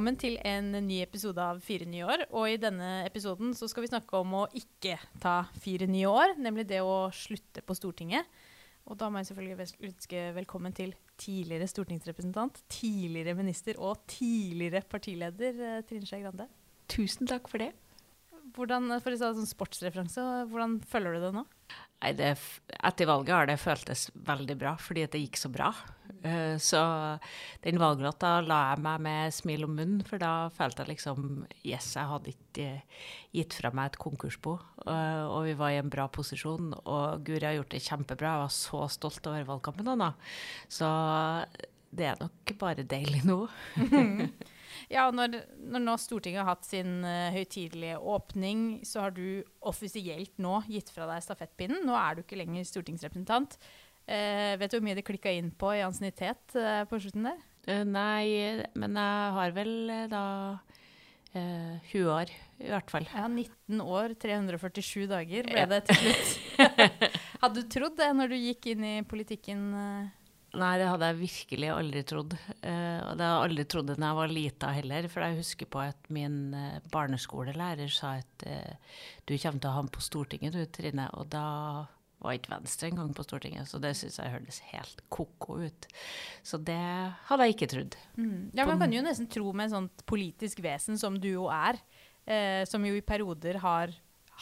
velkommen til en ny episode av Fire nye år. Og i denne episoden så skal vi snakke om å ikke ta fire nye år, nemlig det å slutte på Stortinget. Og da må jeg selvfølgelig ønske velkommen til tidligere stortingsrepresentant, tidligere minister og tidligere partileder eh, Trine Skei Grande. Tusen takk for det. Hvordan, for å si sånn sportsreferanse, hvordan følger du det nå? Nei, det, etter valget har det føltes veldig bra, fordi det gikk så bra. Uh, så den valglåta la jeg meg med smil om munnen, for da følte jeg liksom Yes, jeg hadde ikke uh, gitt fra meg et konkursbo. Uh, og vi var i en bra posisjon, og Guri har gjort det kjempebra. Jeg var så stolt over valgkampen hennes. Så det er nok bare deilig nå. Ja, når, når, nå Stortinget har hatt sin uh, høytidelige åpning, så har du offisielt nå gitt fra deg stafettpinnen. Nå er du ikke lenger stortingsrepresentant. Uh, vet du hvor mye det klikka inn på i ansiennitet uh, på slutten der? nei, men jeg har vel da 20 år, i hvert fall. Ja, 19 år, 347 dager ble det til slutt. Hadde du trodd det når du gikk inn i politikken? Nei, det hadde jeg virkelig aldri trodd. Uh, og det hadde jeg aldri trodd da jeg var lita heller. For jeg husker på at min uh, barneskolelærer sa at uh, du kommer til å ha ham på Stortinget du, Trine. Og da var ikke Venstre engang på Stortinget, så det syns jeg hørtes helt ko-ko ut. Så det hadde jeg ikke trodd. Mm. Ja, Man kan jo nesten tro med et sånt politisk vesen som du jo er, som jo i perioder har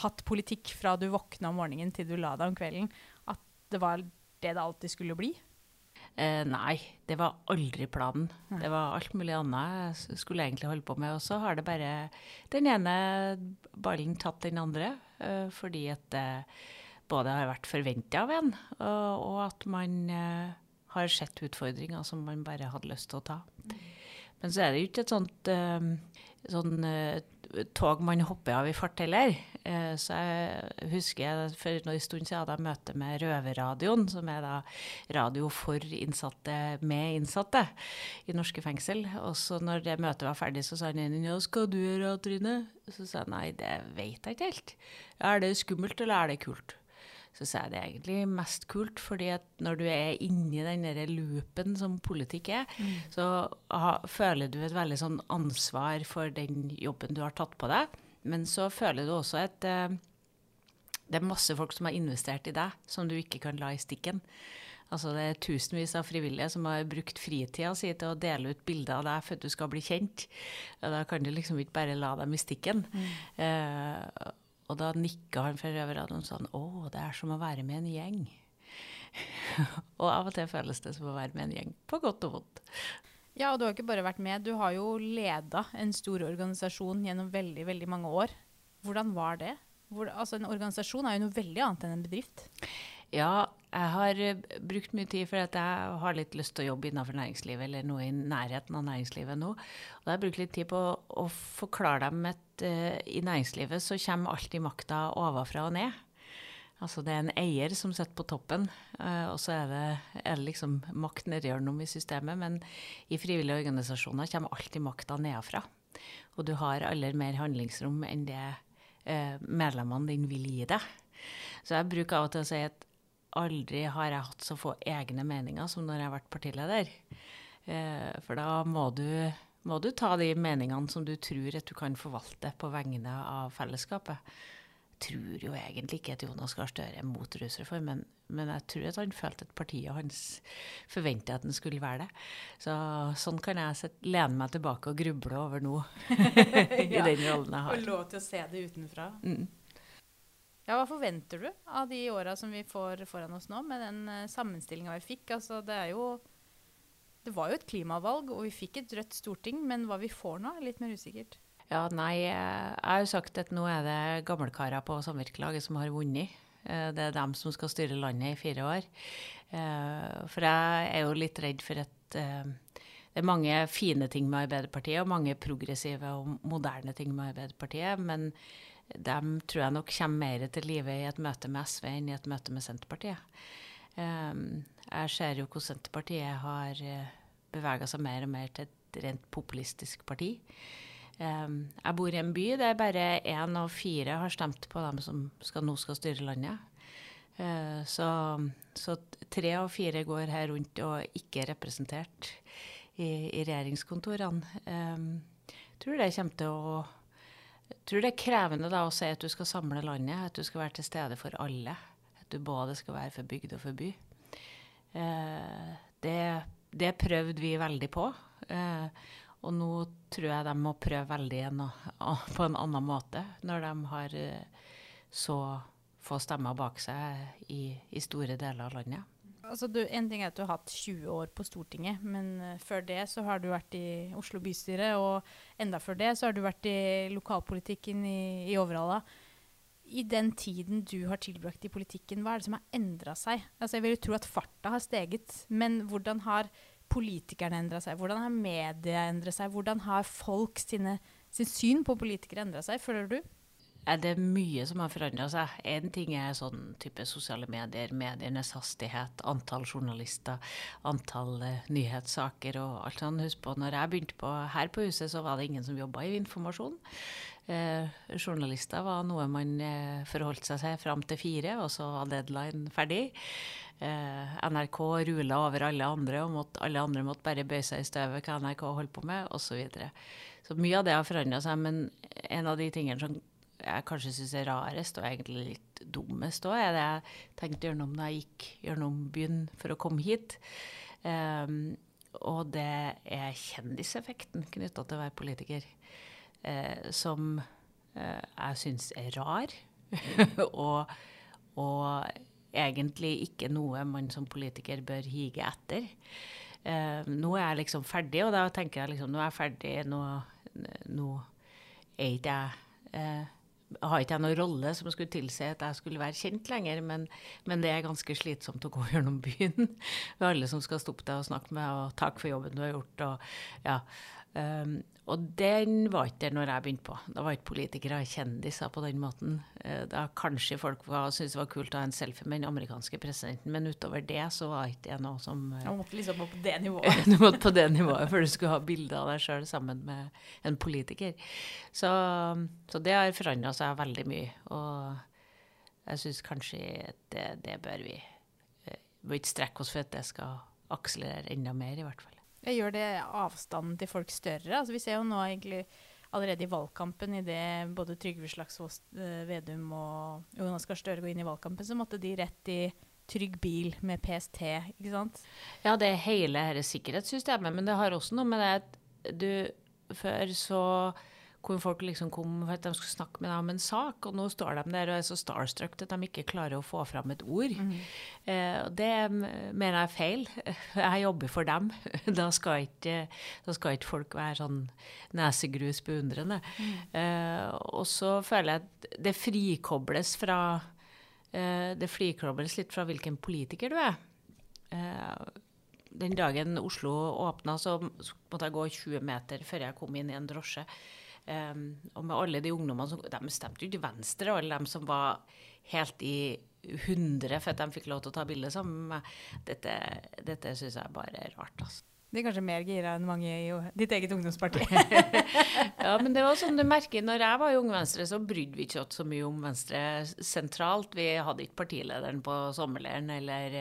hatt politikk fra du våkna om morgenen til du la deg om kvelden, at det var det det alltid skulle bli. Eh, nei, det var aldri planen. Nei. Det var alt mulig annet jeg skulle egentlig holde på med. Og så har det bare den ene ballen tatt den andre. Eh, fordi at det både har vært forventa av en, og, og, at man eh, har sett utfordringer som man bare hadde lyst til å ta. Mm. Men så er det jo ikke et sånt eh, sånn uh, tog man hopper av i fart heller. Uh, så jeg husker for en stund siden hadde jeg møte med Røverradioen, som er da radio for innsatte med innsatte i norske fengsel. Og så når det møtet var ferdig, så sa han inn ja, skal du gjøre, Trine? Så sa jeg nei, det vet jeg ikke helt. Er det skummelt, eller er det kult? Syns jeg det er egentlig mest kult. fordi at når du er inni den der loopen som politikk er, mm. så ha, føler du et veldig sånn ansvar for den jobben du har tatt på deg. Men så føler du også at uh, det er masse folk som har investert i deg, som du ikke kan la i stikken. Altså Det er tusenvis av frivillige som har brukt fritida si til å dele ut bilder av deg for at du skal bli kjent. Og da kan du liksom ikke bare la dem i stikken. Mm. Uh, og da nikka han fra røverradioen sa å, det er som å være med en gjeng. og av og til føles det som å være med en gjeng, på godt og vondt. Ja, og du har ikke bare vært med, du har jo leda en stor organisasjon gjennom veldig, veldig mange år. Hvordan var det? Hvor, altså En organisasjon er jo noe veldig annet enn en bedrift. Ja, jeg har eh, brukt mye tid fordi jeg har litt lyst til å jobbe innenfor næringslivet, eller noe i nærheten av næringslivet nå. Og da har jeg brukt litt tid på å forklare dem at uh, i næringslivet så kommer alltid makta ovenfra og ned. Altså det er en eier som sitter på toppen, uh, og så er det, er det liksom makt nedigjennom i systemet. Men i frivillige organisasjoner kommer alltid makta nedenfra. Og du har aller mer handlingsrom enn det uh, medlemmene dine vil gi deg. Så jeg bruker av og til å si at aldri har jeg hatt så få egne meninger som når jeg har vært partileder. Eh, for da må du, må du, ta de meningene som du tror at du kan forvalte på vegne av fellesskapet. Jeg tror jo egentlig ikke at Jonas Gahr Støre er mot rusreformen, men jeg tror at han følte at partiet hans forventet at den skulle være det. Så sånn kan jeg sette, lene meg tilbake og gruble over nå. I den rollen jeg har. Og lov til å se det utenfra. Mm. Ja, Hva forventer du av de åra som vi får foran oss nå, med den uh, sammenstillinga vi fikk? Altså, det er jo Det var jo et klimavalg, og vi fikk et rødt storting, men hva vi får nå, er litt mer usikkert. Ja, nei, jeg har jo sagt at nå er det gammelkarer på samvirkelaget som har vunnet. Eh, det er dem som skal styre landet i fire år. Eh, for jeg er jo litt redd for at det er mange fine ting med Arbeiderpartiet, og mange progressive og moderne ting med Arbeiderpartiet. men de tror jeg nok kommer mer til live i et møte med SV enn i et møte med Senterpartiet. Um, jeg ser jo hvordan Senterpartiet har eh, bevega seg mer og mer til et rent populistisk parti. Um, jeg bor i en by der bare én av fire har stemt på dem som skal, nå skal styre landet. Uh, så, så, tre av fire går her rundt og ikke er representert i, i regjeringskontorene. Um, tror det kommer til å jeg tror det er krevende da å si at du skal samle landet, at du skal være til stede for alle. At du både skal være for bygd og for by. Eh, det, det, prøvde vi veldig på. Eh, og nå tror jeg de må prøve veldig på en annen måte, når de har eh, så få stemmer bak seg i, i store deler av landet. Altså du, en ting er at du har hatt 20 år på Stortinget, men uh, før det så har du vært i Oslo bystyre, og enda før det så har du vært i lokalpolitikken i, i Overhalla. I den tiden du har tilbrakt i politikken, hva er det som har endra seg? Altså jeg vil jo tro at farta har steget, men hvordan har politikerne endra seg? Hvordan har media endra seg? Hvordan har folk sine, sin syn på politikere endra seg, føler du? Er det mye som har forandra seg. Én ting er sånn type sosiale medier, medienes hastighet, antall journalister, antall uh, nyhetssaker og alt sånt. Husk på, når jeg begynte på, her på huset, så var det ingen som jobba i informasjon. Uh, journalister var noe man uh, forholdt seg til fram til fire, og så var deadline ferdig. NRK rula over alle andre, og måtte, alle andre måtte bare bøye seg i støvet hva NRK holdt på med, osv. Så, videre. så mye av det har forandra seg, men en av de tingene som jeg kanskje syns er rarest, og egentlig litt dummest òg, er det jeg tenkte gjennom da jeg gikk gjennom byen for å komme hit. Um, og det er kjendiseffekten knytta til å være politiker, uh, som uh, jeg syns er rar. og, og, egentlig ikke noe man som politiker bør hige etter. Uh, nå er jeg liksom ferdig, og da tenker jeg liksom nå er jeg ferdig, nå, nå er ikke jeg har ikke jeg noen rolle som skulle tilsi at jeg skulle være kjent lenger, men, men, det er ganske slitsomt å gå gjennom byen med alle som skal stoppe deg og snakke med, og takk for jobben du har gjort. Og, ja. Um, og den var ikke der når jeg begynte på. Da var ikke politikere kjendiser på den måten. Uh, da kanskje folk syntes det var kult å ha en selfie med den amerikanske presidenten, men utover det så var ikke det noe som uh, Du måtte liksom opp på det nivået? du måtte på det nivået før du skulle ha bilde av deg sjøl sammen med en politiker. Så, så det har forandra seg veldig mye. Og jeg syns kanskje det, det bør vi Vi uh, bør ikke strekke oss for at det skal akselerere enda mer, i hvert fall. Gjør det avstanden til folk større? Altså, vi ser jo nå egentlig allerede i valgkampen, idet både Trygve Slagsvold eh, Vedum og Jonas Gahr Støre går inn i valgkampen, så måtte de rett i trygg bil med PST, ikke sant? Ja, det er hele dette sikkerhetssystemet, men det har også noe med det at du Før så hvor folk liksom kom for at de skulle snakke med deg om en sak, og nå står de der og er så starstruck at de ikke klarer å få fram et ord. Mm. Eh, det mener jeg er feil. Jeg jobber for dem. Da skal ikke, da skal ikke folk være sånn nesegrus beundrende. Mm. Eh, og så føler jeg at det frikobles fra eh, Det frikobles litt fra hvilken politiker du er. Eh, den dagen Oslo åpna, så måtte jeg gå 20 meter før jeg kom inn i en drosje. Um, og med alle de ungdommene som De stemte jo ikke Venstre, alle dem som var helt i hundre for at de fikk lov til å ta bilde sammen med. Dette, dette syns jeg bare er rart. altså. De er kanskje mer gira enn mange i ditt eget ungdomsparti. ja, men det var sånn du merker, når jeg var i Ung Venstre, så brydde vi ikke så mye om Venstre sentralt. Vi hadde ikke partilederen på sommerleiren, eller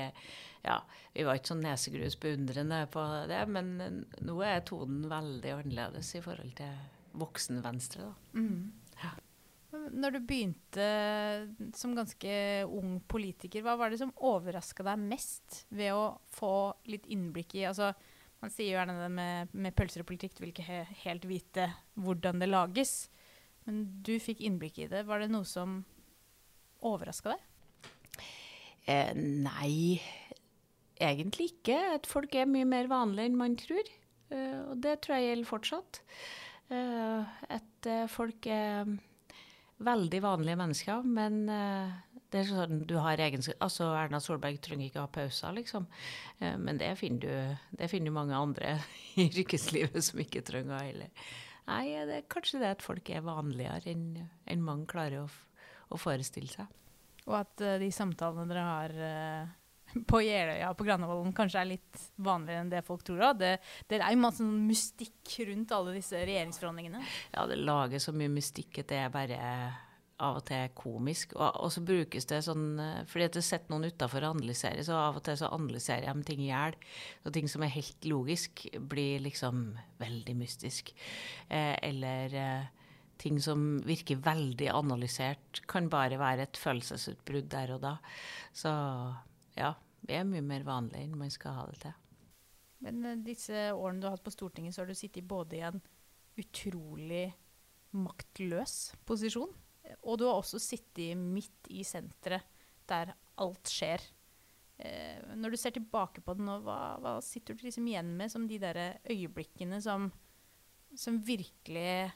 ja, vi var ikke sånn nesegrus beundrende på det. Men nå er tonen veldig annerledes i forhold til voksen-Venstre. da. Mm. Ja. Når du begynte som ganske ung politiker, hva var det som overraska deg mest ved å få litt innblikk i altså, Man sier jo gjerne det med, med pølser og politikk, du vil ikke he helt vite hvordan det lages. Men du fikk innblikk i det. Var det noe som overraska deg? Eh, nei, egentlig ikke. At folk er mye mer vanlige enn man tror. Eh, og det tror jeg gjelder fortsatt. Eh, at eh, folk er veldig vanlige mennesker, men eh, det er sånn du har egenskaper Altså Erna Solberg trenger ikke ha pauser, liksom. Men det finner du, det finner du mange andre i yrkeslivet som ikke trenger heller. Nei, det er kanskje det at folk er vanligere enn en mange klarer å, å, forestille seg. Og at de samtalene dere har på Jeløya på Granavolden kanskje er litt vanligere enn det folk tror. Det, det, er masse sånn mystikk rundt alle disse regjeringsforhandlingene. Ja, det lager så mye mystikk at det er bare av og til komisk. Og, og så brukes det sånn eh, Fordi at det sitter noen utafor og analyserer, så av og til så analyserer de ting i hjel. Og ting som er helt logisk, blir liksom veldig mystisk. Eh, eller eh, ting som virker veldig analysert, kan bare være et følelsesutbrudd der og da. Så ja, det er mye mer vanlig enn man skal ha det til. Men eh, disse årene du har hatt på Stortinget, så har du sittet både i en utrolig maktløs posisjon, og du har også sittet midt i senteret, der alt skjer. Eh, når du ser tilbake på det nå, hva, hva sitter du liksom igjen med som de der øyeblikkene som, som virkelig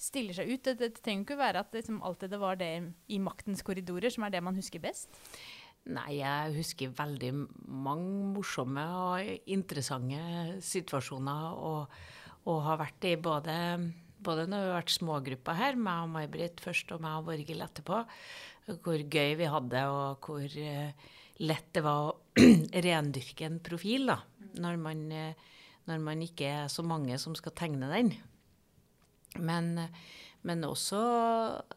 stiller seg ut? Det, det trenger ikke være at liksom, alltid det var det i maktens korridorer som er det man husker best. Nei, jeg husker veldig mange morsomme og interessante situasjoner. Og, og har vært i både, både når vi har vært smågrupper her, meg og May-Britt først og meg og Borghild etterpå, hvor gøy vi hadde, og hvor uh, lett det var å rendyrke en profil, da. Når man, uh, når man ikke er så mange som skal tegne den. Men men også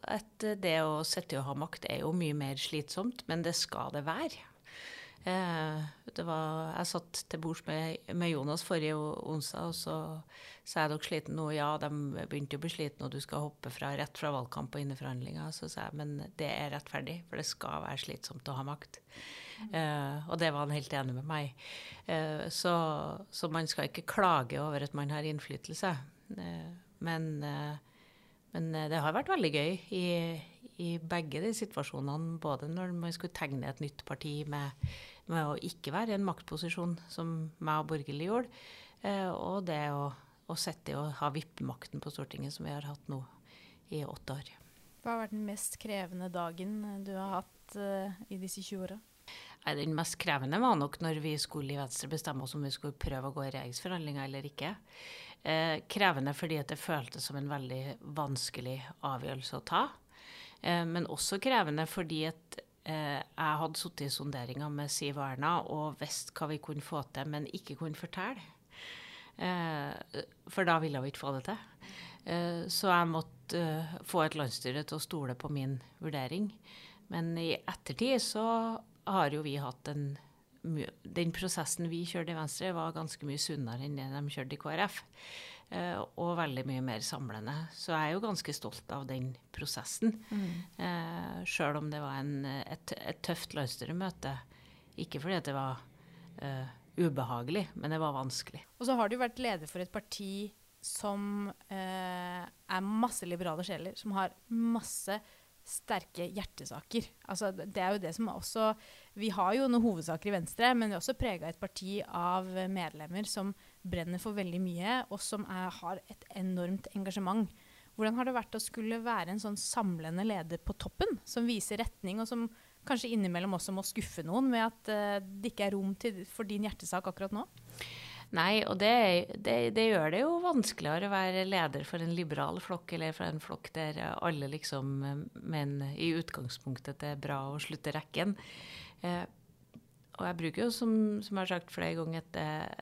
at det å sitte og ha makt er jo mye mer slitsomt, men det skal det være. Eh, det var, jeg satt til bords med, med, Jonas forrige onsdag, og så sa jeg dere sliten nå. Ja, de begynte å bli slitne, og du skal hoppe fra, rett fra valgkamp og inn i forhandlinger. Så sa jeg men det er rettferdig, for det skal være slitsomt å ha makt. Eh, og det var han helt enig med meg. Eh, så, så, man skal ikke klage over at man har innflytelse. Eh, men eh, men eh, det har vært veldig gøy i, i, begge de situasjonene. Både når man skulle tegne et nytt parti med, med å ikke være i en maktposisjon, som meg og Borghild gjorde, eh, og det å, å sitte og ha vippemakten på Stortinget, som vi har hatt nå i åtte år. Hva har vært den mest krevende dagen du har hatt uh, i disse 20 åra? Den mest krevende var nok når vi skulle i Venstre bestemme oss om vi skulle prøve å gå i regjeringsforhandlinger eller ikke. Eh, krevende fordi det føltes som en veldig vanskelig avgjørelse å ta. Eh, men også krevende fordi at eh, jeg hadde sittet i sonderinger med Siv og Erna og visst hva vi kunne få til, men ikke kunne fortelle. Eh, for da ville vi ikke få det til. Eh, så jeg måtte eh, få et landsstyre til å stole på min vurdering. Men i ettertid så har jo vi hatt en den prosessen vi kjørte i Venstre, var ganske mye sunnere enn det de kjørte i KrF. Uh, og veldig mye mer samlende. Så jeg er jo ganske stolt av den prosessen. Mm. Eh, Sjøl om det var en, et, et, tøft landsstyremøte. Ikke fordi det var uh, ubehagelig, men det var vanskelig. Og så har du vært leder for et parti som er masse liberale sjeler, som har masse sterke hjertesaker. Altså, det er jo det som også Vi har jo noen hovedsaker i Venstre, men vi er også prega et parti av medlemmer som brenner for veldig mye, og som er, har et enormt engasjement. Hvordan har det vært å skulle være en sånn samlende leder på toppen, som viser retning, og som kanskje innimellom også må skuffe noen med at uh, det ikke er rom til, for din hjertesak akkurat nå? Nei, og det, det, det, gjør det jo vanskeligere å være leder for en liberal flokk, eller for en flokk der alle liksom mener i utgangspunktet det er bra å slutte rekken. Eh, og jeg bruker jo, som, som, jeg har sagt flere ganger, at,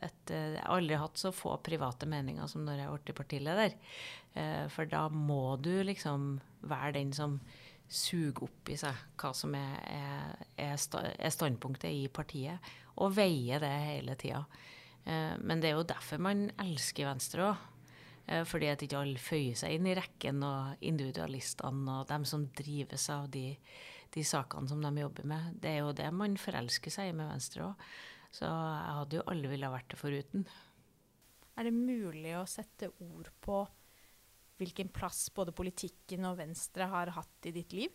at jeg aldri har hatt så få private meninger som når jeg blitt partileder. Eh, for da må du liksom være den som suger opp i seg hva som er, er, er standpunktet i partiet, og veie det hele tida. Eh, men det er jo derfor man elsker Venstre òg. Eh, fordi at ikke alle føyer seg inn i rekken og individualistene og dem som drives av de, de, sakene som de jobber med. Det er jo det man forelsker seg i med Venstre òg. Så jeg hadde jo aldri ville vært det foruten. Er det mulig å sette ord på hvilken plass både politikken og Venstre har hatt i ditt liv?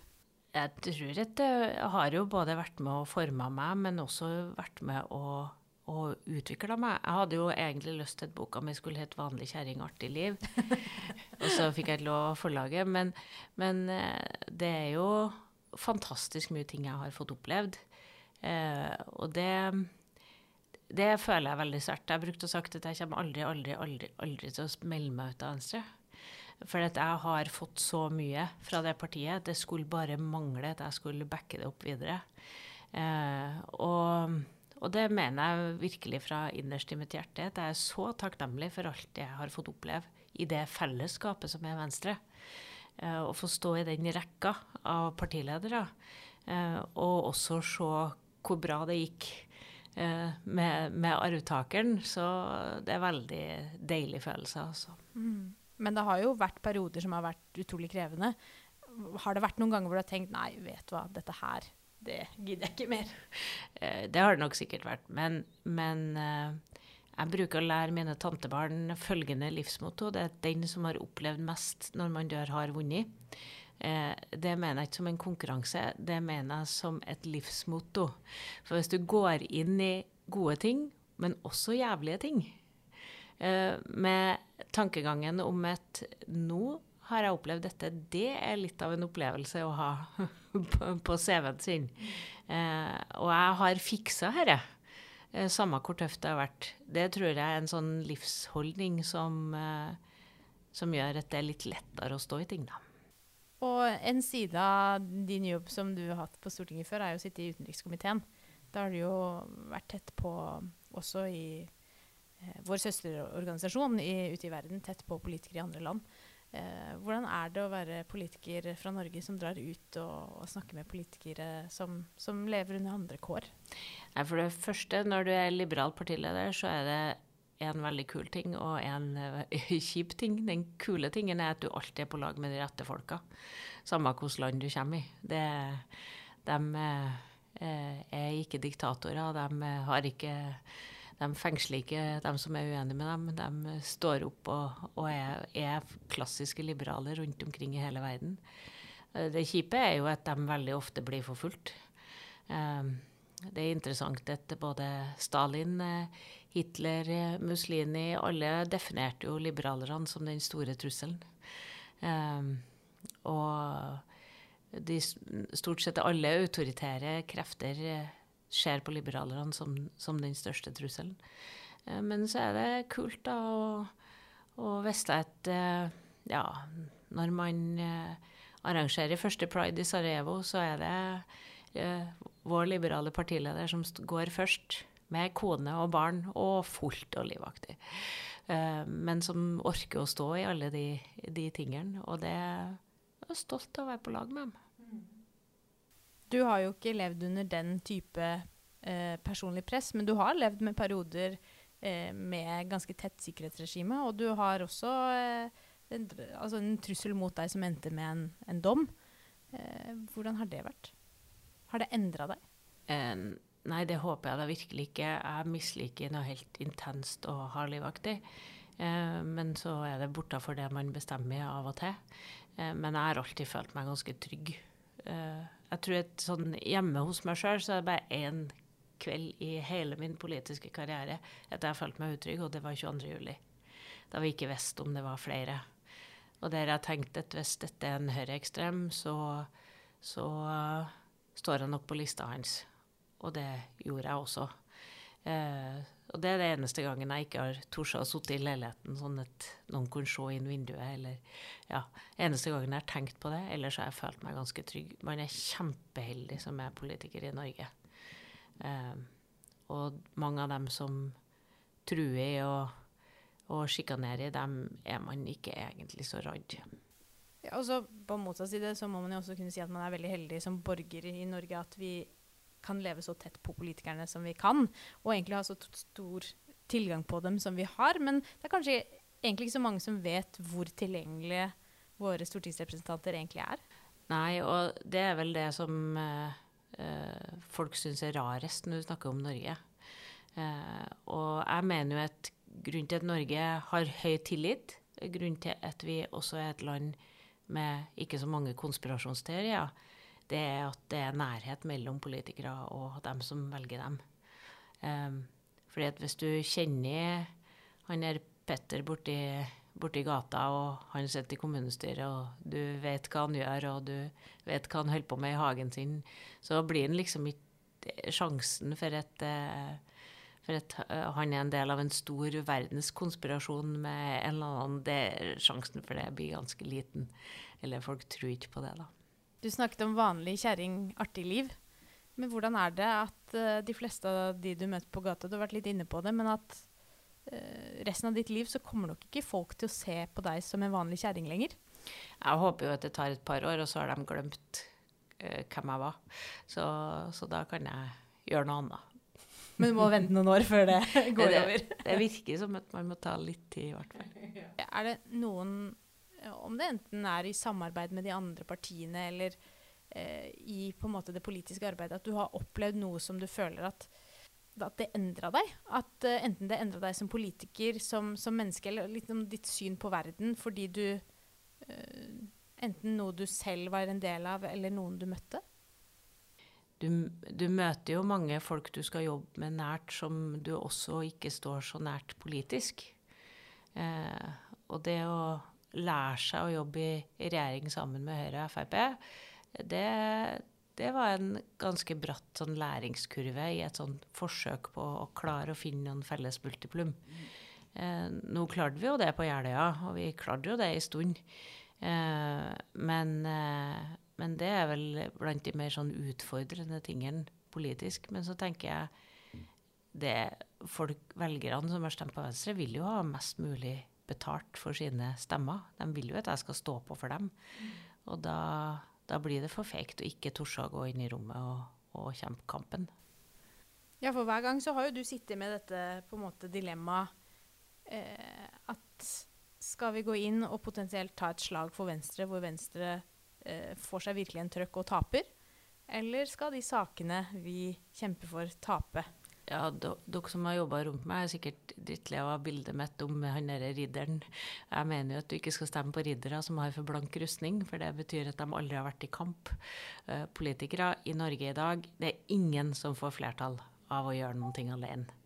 Jeg tror at det har jo både vært med å forme meg, men også vært med å og utvikla meg. Jeg hadde jo egentlig lyst til at boka mi skulle hete 'Vanlig kjerring, artig liv'. og så fikk jeg ikke lov av forlaget. Men, men, eh, det er jo fantastisk mye ting jeg har fått opplevd. Eh, og det, det føler jeg veldig sterkt. Jeg brukte å sagt at jeg kommer aldri, aldri, aldri, aldri til å melde meg ut av Venstre. For at jeg har fått så mye fra det partiet. Det skulle bare mangle at jeg skulle backe det opp videre. Eh, og og det mener jeg virkelig fra innerst i mitt hjerte. At jeg er så takknemlig for alt jeg har fått oppleve i det fellesskapet som er Venstre. eh, å få stå i den rekka av partiledere. Eh, og også se hvor bra det gikk eh, med, med arvtakeren. Så det er veldig deilig følelse, altså. Mm. Men det har jo vært perioder som har vært utrolig krevende. Har det vært noen ganger hvor du har tenkt nei, vet du hva, dette her, det gidder jeg ikke mer? Eh, det har det nok sikkert vært. Men, men eh, jeg bruker å lære mine tantebarn følgende livsmotto. Det er den som har opplevd mest når man dør, har vunnet. Eh, det mener jeg ikke som en konkurranse, det mener jeg som et livsmotto. For hvis du går inn i gode ting, men også jævlige ting, med tankegangen om at nå har jeg opplevd dette. Det er litt av en opplevelse å ha på, CV-en sin. Eh, og jeg har fiksa dette. Eh, samme hvor tøft det har vært. Det tror jeg er en sånn livsholdning som, eh, som gjør at det er litt lettere å stå i ting, da. Og en side av din jobb som du har hatt på Stortinget før, er jo å sitte i utenrikskomiteen. Da har du jo vært tett på, også i eh, vår søsterorganisasjon ute i verden, tett på politikere i andre land. Eh, hvordan er det å være politiker fra Norge som drar ut og, og snakker med politikere som, som, lever under andre kår? Nei, for det første, når du er liberal partileder, så er det en veldig kul ting og en uh, kjip ting. Den kule tingen er at du alltid er på lag med de rette folka. Samme hvilket land du kommer i. Det, de eh, er ikke diktatorer. De har ikke de fengsler ikke dem som er uenige med dem. De står opp og, og er, er, klassiske liberale rundt omkring i hele verden. Eh, det kjipe er jo at de veldig ofte blir forfulgt. Eh, det er interessant at både Stalin, eh, Hitler, Mussolini Alle definerte jo liberalerne som den store trusselen. Og de, stort sett alle autoritære krefter ser på liberalerne som, som, den største trusselen. Eh, men så er det kult da å, å vite at eh, ja, når man eh, arrangerer første pride i Sarajevo, så er det vår liberale partileder som går først, med kone og barn, og fullt og livaktig. men som orker å stå i alle de, de tingene. Og det er jeg stolt av å være på lag med dem. Du har jo ikke levd under den type eh, personlig press, men du har levd med perioder eh, med ganske tett sikkerhetsregime, og du har også eh, en, altså en, trussel mot deg som endte med en, en dom. Eh, hvordan har det vært? Har det endra deg? nei, det håper jeg da virkelig ikke. Jeg misliker noe helt intenst og hardlivaktig. Eh, men så er det bortafor det man bestemmer av og til. Eh, men jeg har alltid følt meg ganske trygg. Eh, jeg tror at sånn hjemme hos meg sjøl så er det bare én kveld i hele min politiske karriere at jeg følte meg utrygg, og det var 22. juli. Da vi ikke visste om det var flere. Og der jeg tenkte at hvis dette er en høyreekstrem, så, så uh, står jeg nok på lista hans. Og det gjorde jeg også. Uh, og det er det eneste gangen jeg ikke har tort å sitte i leiligheten sånn at noen kunne se inn vinduet. eller ja, Eneste gangen jeg har tenkt på det. Ellers har jeg følt meg ganske trygg. Man er kjempeheldig som er politiker i Norge. Eh, og mange av dem som truer og, og sjikanerer, dem er man ikke egentlig så redd. Ja, og så På motsatt side så må man jo også kunne si at man er veldig heldig som borger i Norge at vi kan leve så tett på politikerne som vi kan, og egentlig ha så stor tilgang på dem som vi har. Men det er kanskje egentlig ikke så mange som vet hvor tilgjengelige våre stortingsrepresentanter egentlig er. Nei, og det er vel det som uh, uh, folk syns er rarest når du snakker om Norge. Eh, og jeg mener jo at grunnen til at Norge har høy tillit, grunnen til at vi også er et land med ikke så mange konspirasjonsteorier, det er at det er nærhet mellom politikere og dem som velger dem. Um, fordi at hvis du kjenner han er Petter borti, borti gata, og han sitter i kommunestyret, og du vet hva han gjør, og du vet hva han holder på med i hagen sin, så blir han liksom ikke sjansen for at, eh, for at eh, han er en del av en stor verdenskonspirasjon med en eller annen det, Sjansen for det blir ganske liten. Eller folk tror ikke på det, da. Du snakket om vanlig kjerring, artig liv. Men hvordan er det at uh, de fleste av de du møter på gata, du har vært litt inne på det, men at uh, resten av ditt liv så kommer nok ikke folk til å se på deg som en vanlig kjerring lenger? Jeg håper jo at det tar et par år, og så har de glemt uh, hvem jeg var. Så, så, da kan jeg gjøre noe annet. Men du må vente noen år før det går det, over? det virker som at man må ta litt tid, i hvert fall. Er det noen, om det enten er i samarbeid med de andre partiene eller eh, i på en måte det politiske arbeidet, at du har opplevd noe som du føler at at det endra deg? At eh, enten det endra deg som politiker, som, som, menneske, eller litt om ditt syn på verden fordi du eh, Enten noe du selv var en del av, eller noen du møtte? Du, du, møter jo mange folk du skal jobbe med nært, som du også ikke står så nært politisk. Eh, og det å lære seg å jobbe i, regjering sammen med Høyre og Frp, det, det var en ganske bratt sånn læringskurve i et sånn forsøk på å klare å finne noen felles multiplum. Eh, nå klarte vi jo det på Jeløya, og vi klarte jo det en stund. Eh, men, eh, men, det er vel blant de mer sånn utfordrende tingene politisk. Men så tenker jeg det folk, velgerne som har stemt på Venstre, vil jo ha mest mulig betalt for sine stemmer. De vil jo at jeg skal stå på for dem. Og da da blir det for feigt å ikke tørre å gå inn i rommet og, og, kjempe kampen. Ja, for hver gang så har jo du sittet med dette på en måte dilemmaet eh, at skal vi gå inn og potensielt ta et slag for Venstre, hvor Venstre eh, får seg virkelig en trøkk og taper? Eller skal de sakene vi kjemper for, tape? Ja, dere som har jobba rundt meg, er sikkert drittlei av bildet mitt om han derre ridderen. Jeg mener jo at du ikke skal stemme på riddere som har for blank rustning, for det betyr at de aldri har vært i kamp. Uh, politikere i Norge i dag, det er ingen som får flertall av å gjøre noe alene.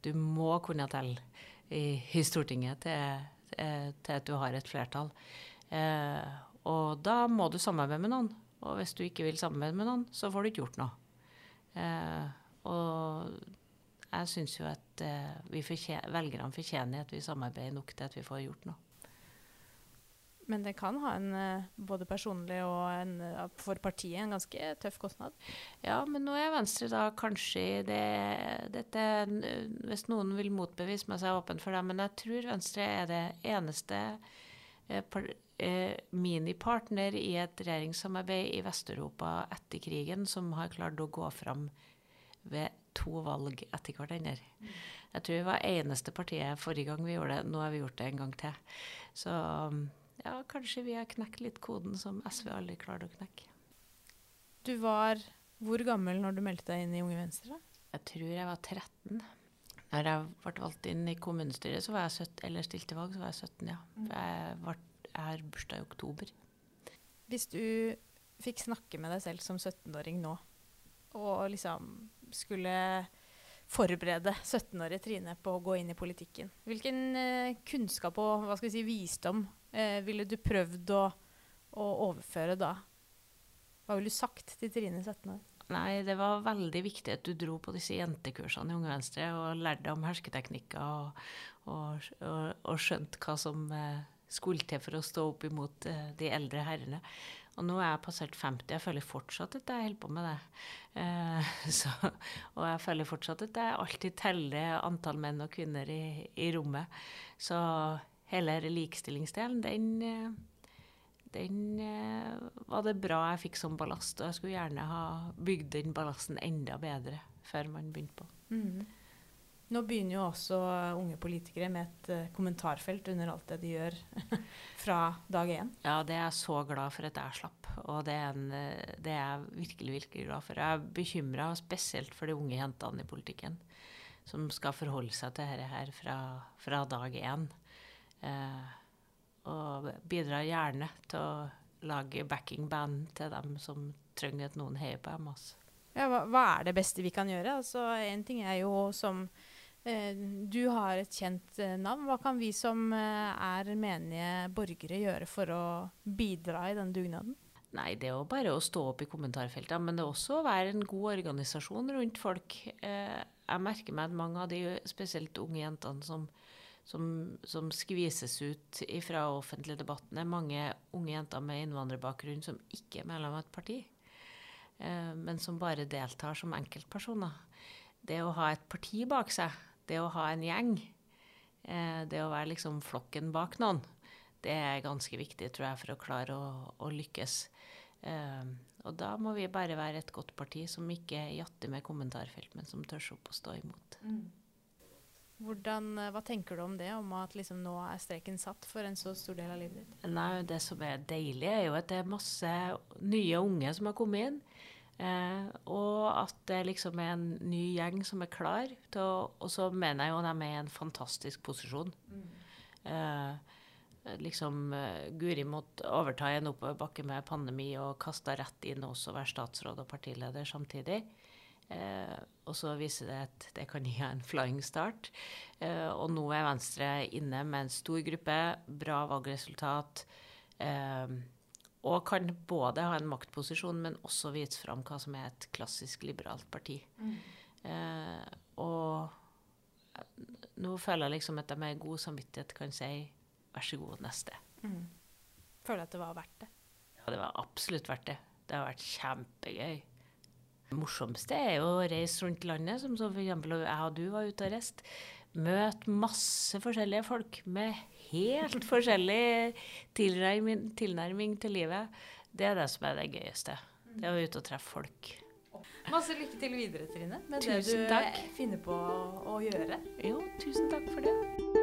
Du må kunne telle i, i Stortinget til, til, til, at du har et flertall. Eh, og da må du samarbeide med noen. Og hvis du ikke vil samarbeide med noen, så får du ikke gjort noe. Eh, og jeg syns jo at uh, fortjener, velgerne fortjener at vi samarbeider nok til at vi får gjort noe. Men det kan ha en uh, både personlig og en, uh, for partiet en ganske tøff kostnad? Ja, men nå er Venstre da kanskje det, dette, Hvis noen vil motbevise meg, så er jeg åpen for det. Men jeg tror Venstre er det eneste par, minipartner i et regjeringssamarbeid i Vest-Europa etter krigen som har klart å gå fram ved to valg etter hverandre. Jeg tror vi var eneste partiet forrige gang vi gjorde det. Nå har vi gjort det en gang til. Så ja, kanskje vi har knekt litt koden som SV aldri klarte å knekke. Du var hvor gammel når du meldte deg inn i Unge Venstre? Jeg tror jeg var 13. Når jeg ble valgt inn i kommunestyret, så var jeg 17, eller stilte valg, så var jeg 17, ja. For jeg, ble, jeg har bursdag i oktober. Hvis du fikk snakke med deg selv som 17-åring nå, og liksom skulle forberede 17-årige Trine på å gå inn i politikken. Hvilken eh, kunnskap og hva skal vi si, visdom eh, ville du prøvd å, å, overføre da? Hva ville du sagt til Trine 17 år? Nei, det var veldig viktig at du dro på disse jentekursene i Unge Venstre og lærte om hersketeknikker og, og, og, og skjønte hva som eh, skulle til for å stå opp imot eh, de eldre herrene. Og nå er jeg passert 50. Jeg føler fortsatt at jeg holder på med det. Eh, så, og jeg føler fortsatt at jeg alltid teller antall menn og kvinner i, i rommet. Så hele likestillingsdelen, den, eh, den eh, var det bra jeg fikk som ballast. Og jeg skulle gjerne ha bygd den ballasten enda bedre før man begynte på. Mm. Nå begynner jo også unge politikere med et uh, kommentarfelt under alt det de gjør fra dag én. Ja, det er jeg så glad for at jeg slapp, og det er, en, eh, det er jeg virkelig, virkelig glad for. Jeg er bekymra spesielt for de unge jentene i politikken, som skal forholde seg til dette her fra, fra dag én. Uh, og bidrar gjerne til å lage backingband til dem som trenger at noen heier på dem. Altså. Ja, hva, hva, er det beste vi kan gjøre? Altså, en ting er jo som Eh, du har et kjent eh, navn. Hva kan vi som eh, er menige borgere gjøre for å bidra i den dugnaden? Nei, det er jo bare å stå opp i kommentarfeltene, men det er også å være en god organisasjon rundt folk. Jeg merker meg at mange av de spesielt unge jentene som, som, som skvises ut fra offentlige debatten, er mange unge jenter med innvandrerbakgrunn som ikke er medlem av et parti, men som bare deltar som enkeltpersoner. Det å ha et parti bak seg det å ha en gjeng, eh, det å være liksom flokken bak noen, Det er ganske viktig, tror jeg, for å klare å, å lykkes. Eh, og da må vi bare være et godt parti som ikke jatter med kommentarfelt, men som tør opp og stå imot. Hvordan, eh, hva tenker du om det, om at liksom nå er streken satt for en så stor del av livet ditt? Nei, det som er deilig, er jo at det er masse nye unge som har kommet inn. Eh, og at det liksom er en ny gjeng som er klar til å Og så mener jeg jo at de er i en fantastisk posisjon. Eh, liksom eh, Guri måtte overta en oppoverbakke med pandemi og kasta rett inn også å være statsråd og partileder samtidig. Eh, og så viser det at det kan gi en flying start. Eh, og nå er Venstre inne med en stor gruppe, bra valgresultat. Eh, og kan både ha en maktposisjon, men også vise fram hva som er et klassisk liberalt parti. Eh, og nå føler jeg liksom at jeg med god samvittighet kan si vær så god, neste. Føler at det var verdt det. Ja, det var absolutt verdt det. Det har vært kjempegøy. Det morsomste er jo å reise rundt landet, som så eksempel jeg og du var ute og reiste. Møte masse forskjellige folk med helt forskjellig tilnærming, tilnærming til livet. Det er det som er det gøyeste. Det å være ute og treffe folk. Masse lykke til videre, Trine, med Tusen det du takk. finner på å gjøre. Jo, tusen takk for det.